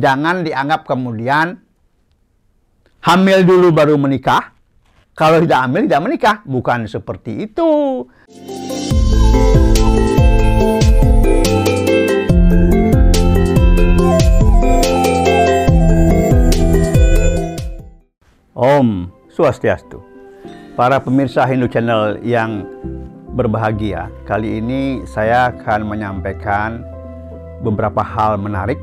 jangan dianggap kemudian hamil dulu baru menikah. Kalau tidak hamil tidak menikah, bukan seperti itu. Om Swastiastu. Para pemirsa Hindu Channel yang berbahagia, kali ini saya akan menyampaikan beberapa hal menarik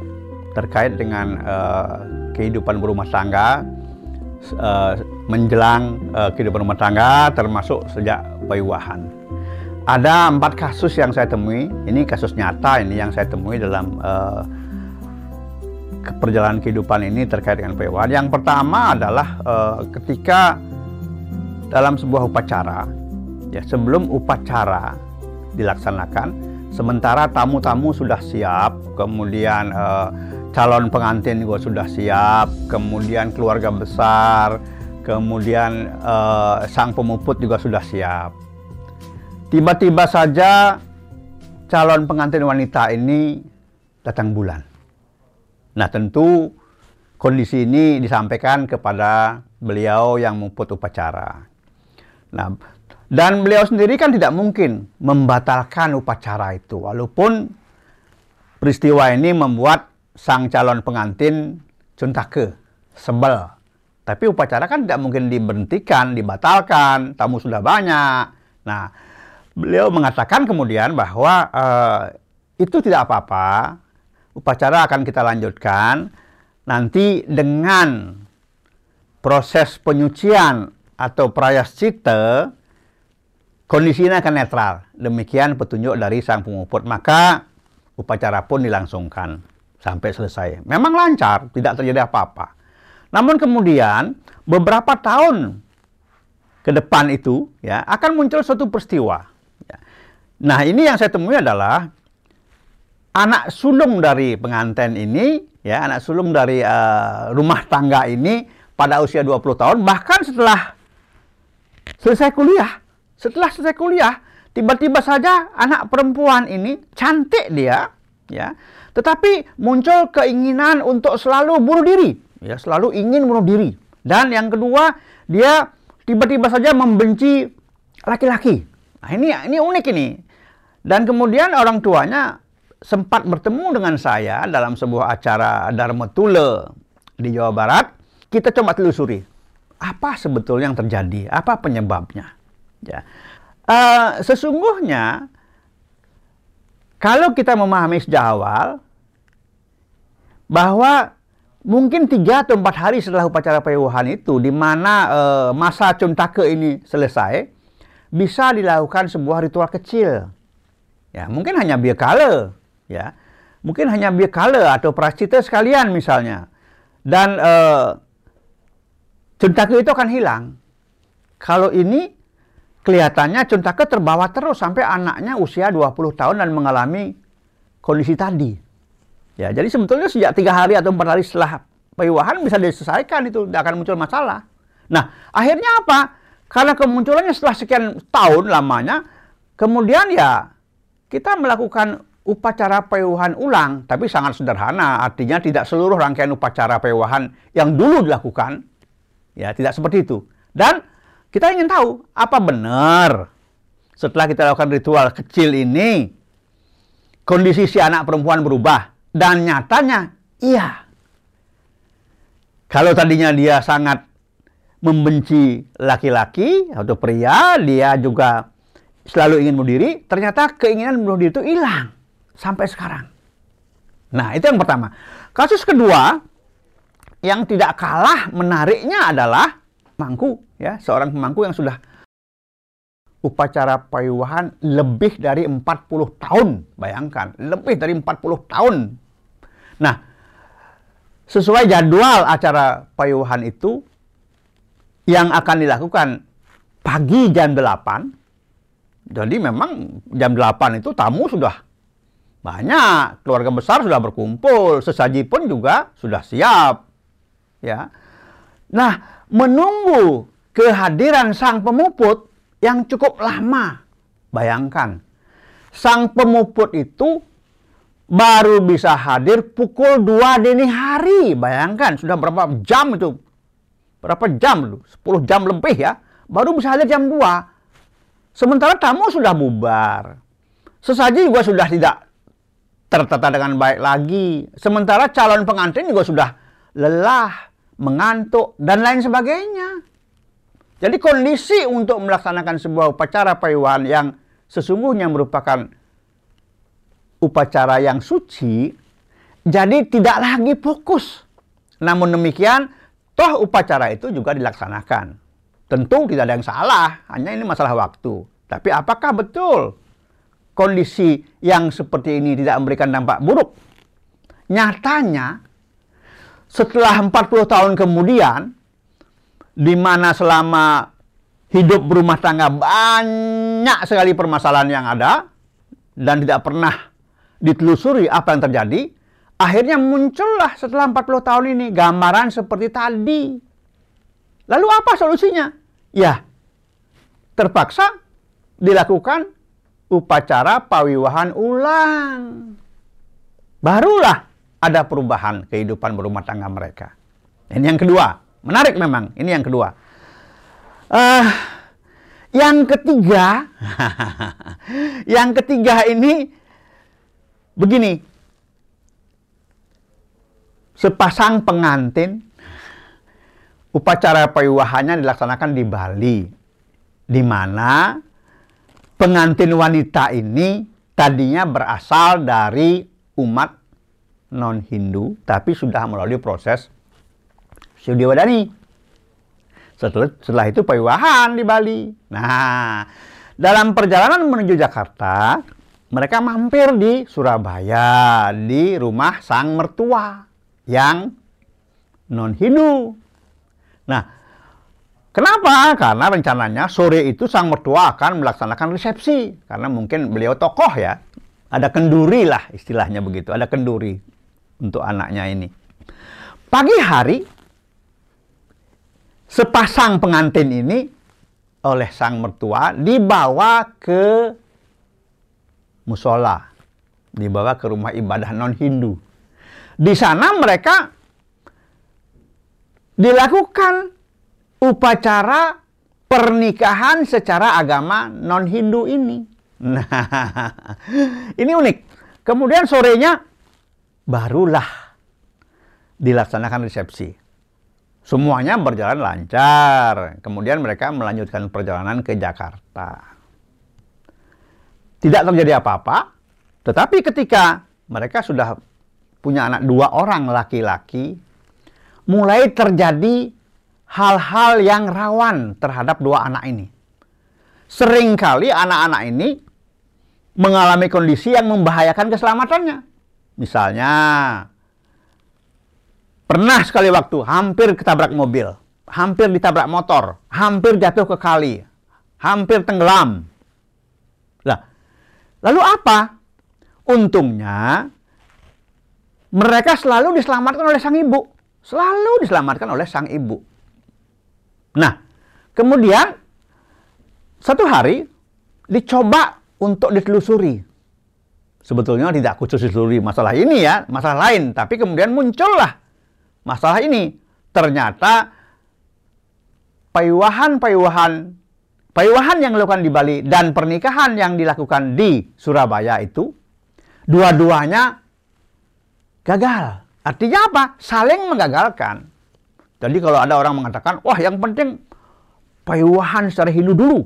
terkait dengan uh, kehidupan berumah tangga uh, menjelang uh, kehidupan rumah tangga termasuk sejak payuahan. Ada empat kasus yang saya temui, ini kasus nyata ini yang saya temui dalam uh, perjalanan kehidupan ini terkait dengan pewahan. Yang pertama adalah uh, ketika dalam sebuah upacara, ya sebelum upacara dilaksanakan, sementara tamu-tamu sudah siap, kemudian uh, calon pengantin juga sudah siap, kemudian keluarga besar, kemudian uh, sang pemuput juga sudah siap. Tiba-tiba saja calon pengantin wanita ini datang bulan. Nah tentu kondisi ini disampaikan kepada beliau yang memput upacara. Nah, dan beliau sendiri kan tidak mungkin membatalkan upacara itu, walaupun peristiwa ini membuat sang calon pengantin cuntake, sebel. Tapi upacara kan tidak mungkin diberhentikan, dibatalkan, tamu sudah banyak. Nah, beliau mengatakan kemudian bahwa uh, itu tidak apa-apa, upacara akan kita lanjutkan nanti dengan proses penyucian atau prayaschita kondisinya akan netral. Demikian petunjuk dari sang penguput. Maka upacara pun dilangsungkan sampai selesai. Memang lancar, tidak terjadi apa-apa. Namun kemudian beberapa tahun ke depan itu ya akan muncul suatu peristiwa. Ya. Nah ini yang saya temui adalah anak sulung dari pengantin ini, ya, anak sulung dari uh, rumah tangga ini pada usia 20 tahun, bahkan setelah selesai kuliah, setelah selesai kuliah, tiba-tiba saja anak perempuan ini cantik dia, ya, tetapi muncul keinginan untuk selalu bunuh diri, ya, selalu ingin bunuh diri. Dan yang kedua, dia tiba-tiba saja membenci laki-laki. Nah, ini ini unik ini. Dan kemudian orang tuanya sempat bertemu dengan saya dalam sebuah acara Dharma Tule di Jawa Barat, kita coba telusuri apa sebetulnya yang terjadi, apa penyebabnya. Ya. Uh, sesungguhnya kalau kita memahami sejak awal bahwa mungkin tiga atau empat hari setelah upacara payuhan itu, di mana uh, masa cuntake ini selesai, bisa dilakukan sebuah ritual kecil. Ya, mungkin hanya biakala ya. Mungkin hanya biakala atau prascita sekalian misalnya. Dan uh, cuntake itu akan hilang. Kalau ini kelihatannya cuntake terbawa terus sampai anaknya usia 20 tahun dan mengalami kondisi tadi ya jadi sebetulnya sejak tiga hari atau empat hari setelah payuhan bisa diselesaikan itu tidak akan muncul masalah nah akhirnya apa karena kemunculannya setelah sekian tahun lamanya kemudian ya kita melakukan upacara payuhan ulang, tapi sangat sederhana. Artinya tidak seluruh rangkaian upacara payuhan yang dulu dilakukan, ya tidak seperti itu. Dan kita ingin tahu apa benar setelah kita lakukan ritual kecil ini, kondisi si anak perempuan berubah dan nyatanya iya. Kalau tadinya dia sangat membenci laki-laki atau pria, dia juga selalu ingin bunuh diri, ternyata keinginan bunuh diri itu hilang sampai sekarang. Nah, itu yang pertama. Kasus kedua yang tidak kalah menariknya adalah mangku ya, seorang pemangku yang sudah upacara payuhan lebih dari 40 tahun. Bayangkan, lebih dari 40 tahun. Nah, sesuai jadwal acara payuhan itu yang akan dilakukan pagi jam 8. Jadi memang jam 8 itu tamu sudah banyak, keluarga besar sudah berkumpul, sesaji pun juga sudah siap. Ya. Nah, menunggu kehadiran sang pemuput yang cukup lama. Bayangkan, sang pemuput itu baru bisa hadir pukul 2 dini hari. Bayangkan sudah berapa jam itu? Berapa jam itu? 10 jam lebih ya. Baru bisa hadir jam 2. Sementara tamu sudah bubar. Sesaji juga sudah tidak tertata dengan baik lagi. Sementara calon pengantin juga sudah lelah, mengantuk, dan lain sebagainya. Jadi kondisi untuk melaksanakan sebuah upacara payuhan yang sesungguhnya merupakan upacara yang suci, jadi tidak lagi fokus. Namun demikian, toh upacara itu juga dilaksanakan. Tentu tidak ada yang salah, hanya ini masalah waktu. Tapi apakah betul kondisi yang seperti ini tidak memberikan dampak buruk? Nyatanya, setelah 40 tahun kemudian, di mana selama hidup berumah tangga banyak sekali permasalahan yang ada, dan tidak pernah ditelusuri apa yang terjadi, akhirnya muncullah setelah 40 tahun ini gambaran seperti tadi. Lalu apa solusinya? Ya, terpaksa dilakukan upacara pawiwahan ulang. Barulah ada perubahan kehidupan berumah tangga mereka. Ini yang kedua. Menarik memang. Ini yang kedua. Uh, yang ketiga, yang ketiga ini Begini, sepasang pengantin upacara payuwahannya dilaksanakan di Bali, di mana pengantin wanita ini tadinya berasal dari umat non Hindu, tapi sudah melalui proses Sudiwadani. Setelah, setelah itu payuwahan di Bali. Nah, dalam perjalanan menuju Jakarta, mereka mampir di Surabaya di rumah sang mertua yang non Hindu. Nah, kenapa? Karena rencananya sore itu sang mertua akan melaksanakan resepsi karena mungkin beliau tokoh ya. Ada kenduri lah istilahnya begitu, ada kenduri untuk anaknya ini. Pagi hari sepasang pengantin ini oleh sang mertua dibawa ke musola, dibawa ke rumah ibadah non-Hindu. Di sana mereka dilakukan upacara pernikahan secara agama non-Hindu ini. Nah, ini unik. Kemudian sorenya barulah dilaksanakan resepsi. Semuanya berjalan lancar. Kemudian mereka melanjutkan perjalanan ke Jakarta tidak terjadi apa-apa, tetapi ketika mereka sudah punya anak dua orang laki-laki, mulai terjadi hal-hal yang rawan terhadap dua anak ini. Seringkali anak-anak ini mengalami kondisi yang membahayakan keselamatannya. Misalnya, pernah sekali waktu hampir ketabrak mobil, hampir ditabrak motor, hampir jatuh ke kali, hampir tenggelam. Nah, Lalu apa? Untungnya mereka selalu diselamatkan oleh sang ibu. Selalu diselamatkan oleh sang ibu. Nah, kemudian satu hari dicoba untuk ditelusuri. Sebetulnya tidak khusus ditelusuri masalah ini ya, masalah lain. Tapi kemudian muncullah masalah ini. Ternyata payuhan-payuhan Payuhan yang dilakukan di Bali dan pernikahan yang dilakukan di Surabaya itu dua-duanya gagal. Artinya apa? Saling menggagalkan. Jadi kalau ada orang mengatakan, wah yang penting payuhan secara Hindu dulu.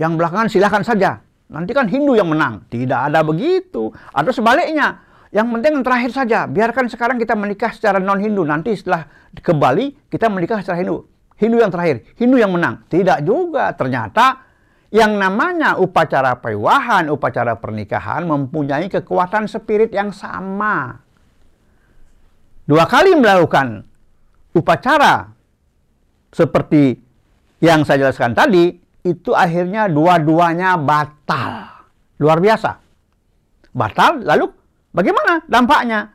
Yang belakangan silahkan saja. Nanti kan Hindu yang menang. Tidak ada begitu. Atau sebaliknya, yang penting yang terakhir saja. Biarkan sekarang kita menikah secara non-Hindu. Nanti setelah ke Bali, kita menikah secara Hindu. Hindu yang terakhir, Hindu yang menang. Tidak juga. Ternyata yang namanya upacara payuhan, upacara pernikahan mempunyai kekuatan spirit yang sama. Dua kali melakukan upacara seperti yang saya jelaskan tadi, itu akhirnya dua-duanya batal. Luar biasa. Batal, lalu bagaimana dampaknya?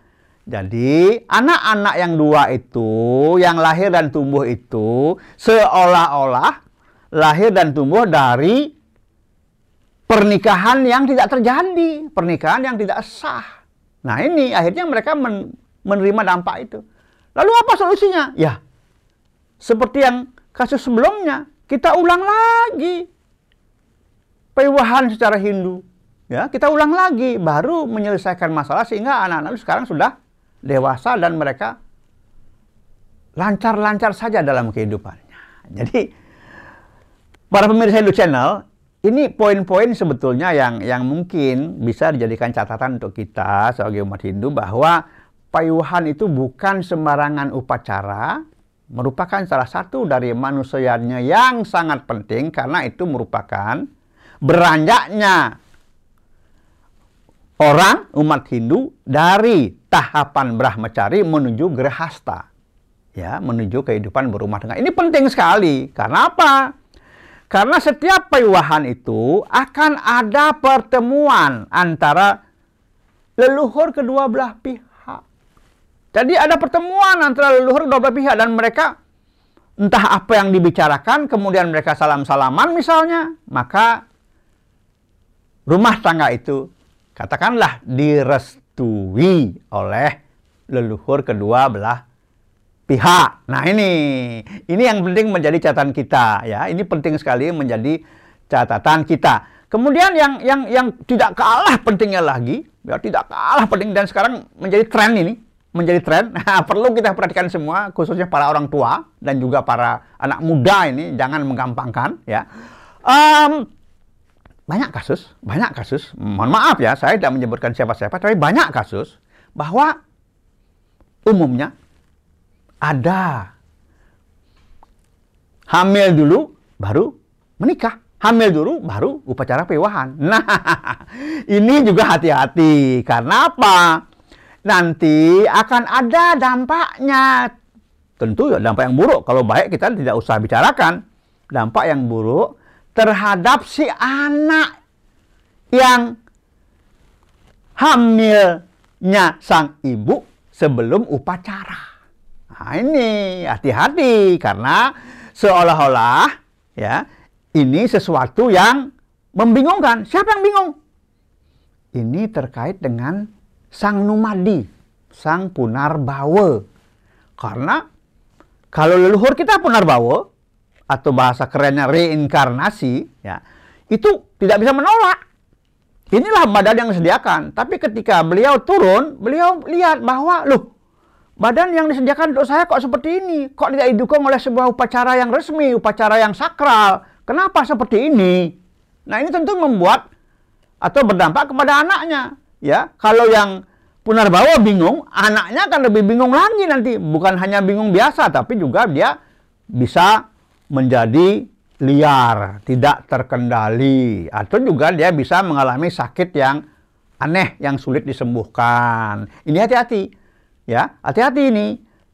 Jadi anak-anak yang dua itu, yang lahir dan tumbuh itu, seolah-olah lahir dan tumbuh dari pernikahan yang tidak terjadi, pernikahan yang tidak sah. Nah ini akhirnya mereka men menerima dampak itu. Lalu apa solusinya? Ya, seperti yang kasus sebelumnya, kita ulang lagi pewahan secara Hindu. Ya, kita ulang lagi, baru menyelesaikan masalah sehingga anak-anak sekarang sudah dewasa dan mereka lancar-lancar saja dalam kehidupannya. Jadi para pemirsa Hindu Channel, ini poin-poin sebetulnya yang yang mungkin bisa dijadikan catatan untuk kita sebagai umat Hindu bahwa payuhan itu bukan sembarangan upacara, merupakan salah satu dari manusianya yang sangat penting karena itu merupakan beranjaknya orang umat Hindu dari tahapan Brahmacari menuju Grahasta. Ya, menuju kehidupan berumah tangga. Ini penting sekali. Karena apa? Karena setiap payuhan itu akan ada pertemuan antara leluhur kedua belah pihak. Jadi ada pertemuan antara leluhur kedua belah pihak dan mereka entah apa yang dibicarakan, kemudian mereka salam-salaman misalnya, maka rumah tangga itu katakanlah direstui oleh leluhur kedua belah pihak. Nah ini, ini yang penting menjadi catatan kita ya. Ini penting sekali menjadi catatan kita. Kemudian yang yang yang tidak kalah pentingnya lagi, ya tidak kalah penting dan sekarang menjadi tren ini, menjadi tren. Nah, perlu kita perhatikan semua, khususnya para orang tua dan juga para anak muda ini, jangan menggampangkan ya. Um, banyak kasus, banyak kasus, mohon maaf ya, saya tidak menyebutkan siapa-siapa, tapi banyak kasus bahwa umumnya ada hamil dulu baru menikah, hamil dulu baru upacara pewahan. Nah, ini juga hati-hati karena apa? Nanti akan ada dampaknya. Tentu ya dampak yang buruk. Kalau baik kita tidak usah bicarakan. Dampak yang buruk terhadap si anak yang hamilnya sang ibu sebelum upacara. Nah, ini hati-hati karena seolah-olah ya ini sesuatu yang membingungkan. Siapa yang bingung? Ini terkait dengan sang numadi, sang punarbawa. Karena kalau leluhur kita punarbawa, atau bahasa kerennya reinkarnasi, ya, itu tidak bisa menolak. Inilah badan yang disediakan. Tapi ketika beliau turun, beliau lihat bahwa, loh, badan yang disediakan untuk saya kok seperti ini? Kok tidak didukung oleh sebuah upacara yang resmi, upacara yang sakral? Kenapa seperti ini? Nah, ini tentu membuat atau berdampak kepada anaknya. Ya, kalau yang punarbawa bingung, anaknya akan lebih bingung lagi nanti. Bukan hanya bingung biasa, tapi juga dia bisa menjadi liar, tidak terkendali, atau juga dia bisa mengalami sakit yang aneh yang sulit disembuhkan. Ini hati-hati, ya, hati-hati ini.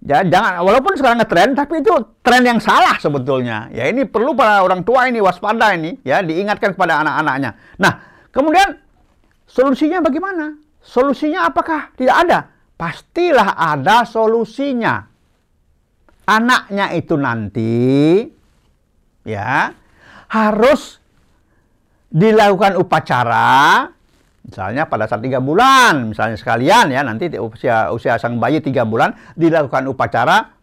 Ya, jangan walaupun sekarang ngetren, tapi itu tren yang salah sebetulnya. Ya, ini perlu para orang tua ini waspada ini, ya, diingatkan kepada anak-anaknya. Nah, kemudian solusinya bagaimana? Solusinya apakah tidak ada? Pastilah ada solusinya. Anaknya itu nanti ya. Harus dilakukan upacara misalnya pada saat tiga bulan misalnya sekalian ya nanti usia usia sang bayi tiga bulan dilakukan upacara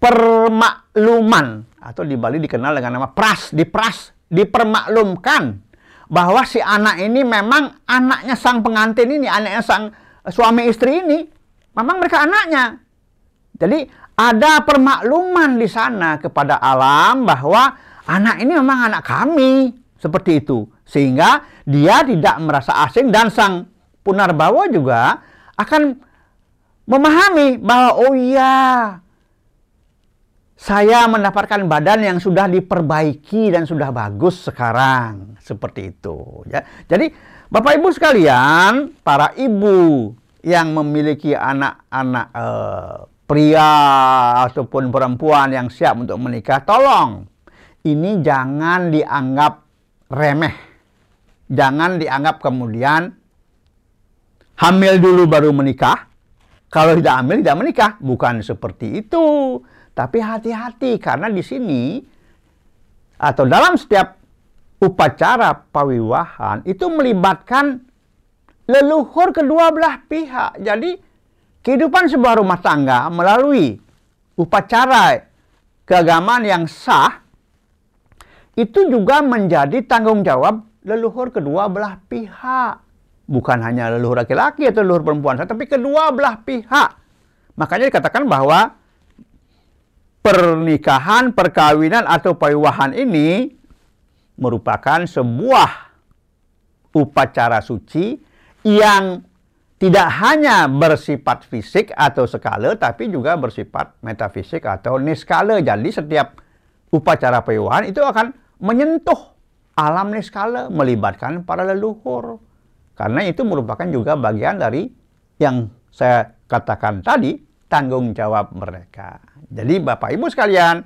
permakluman. Atau di Bali dikenal dengan nama pras dipras dipermaklumkan bahwa si anak ini memang anaknya sang pengantin ini anaknya sang suami istri ini memang mereka anaknya. Jadi ada permakluman di sana kepada alam bahwa anak ini memang anak kami seperti itu. Sehingga dia tidak merasa asing dan sang punarbawa juga akan memahami bahwa oh iya saya mendapatkan badan yang sudah diperbaiki dan sudah bagus sekarang. Seperti itu ya. Jadi Bapak Ibu sekalian para ibu yang memiliki anak-anak eh, pria ataupun perempuan yang siap untuk menikah, tolong ini jangan dianggap remeh. Jangan dianggap kemudian hamil dulu baru menikah. Kalau tidak hamil tidak menikah, bukan seperti itu. Tapi hati-hati karena di sini atau dalam setiap upacara pawiwahan itu melibatkan leluhur kedua belah pihak. Jadi kehidupan sebuah rumah tangga melalui upacara keagamaan yang sah itu juga menjadi tanggung jawab leluhur kedua belah pihak. Bukan hanya leluhur laki-laki atau leluhur perempuan, tapi kedua belah pihak. Makanya dikatakan bahwa pernikahan, perkawinan atau payuhan ini merupakan sebuah upacara suci yang tidak hanya bersifat fisik atau skala, tapi juga bersifat metafisik atau niskala. Jadi setiap upacara payuhan itu akan menyentuh alam niskala, melibatkan para leluhur. Karena itu merupakan juga bagian dari yang saya katakan tadi, tanggung jawab mereka. Jadi Bapak Ibu sekalian,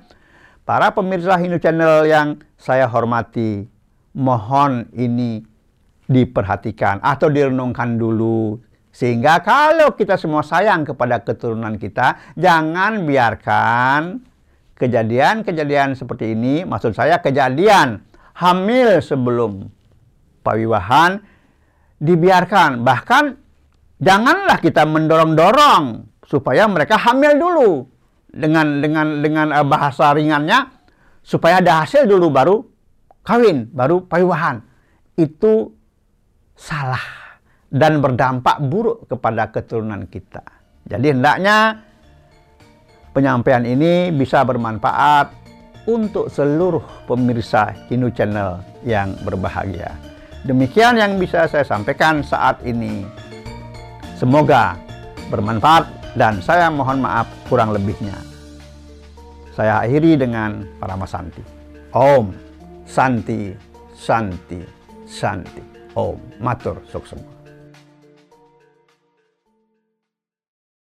para pemirsa Hindu Channel yang saya hormati, mohon ini diperhatikan atau direnungkan dulu sehingga kalau kita semua sayang kepada keturunan kita jangan biarkan kejadian-kejadian seperti ini maksud saya kejadian hamil sebelum pawiwahan dibiarkan. Bahkan janganlah kita mendorong-dorong supaya mereka hamil dulu dengan dengan dengan eh, bahasa ringannya supaya ada hasil dulu baru kawin baru pawiwahan. Itu salah dan berdampak buruk kepada keturunan kita. Jadi hendaknya penyampaian ini bisa bermanfaat untuk seluruh pemirsa Hindu Channel yang berbahagia. Demikian yang bisa saya sampaikan saat ini. Semoga bermanfaat dan saya mohon maaf kurang lebihnya. Saya akhiri dengan Paramasanti. Om Santi Santi Santi. Om Matur Suksema.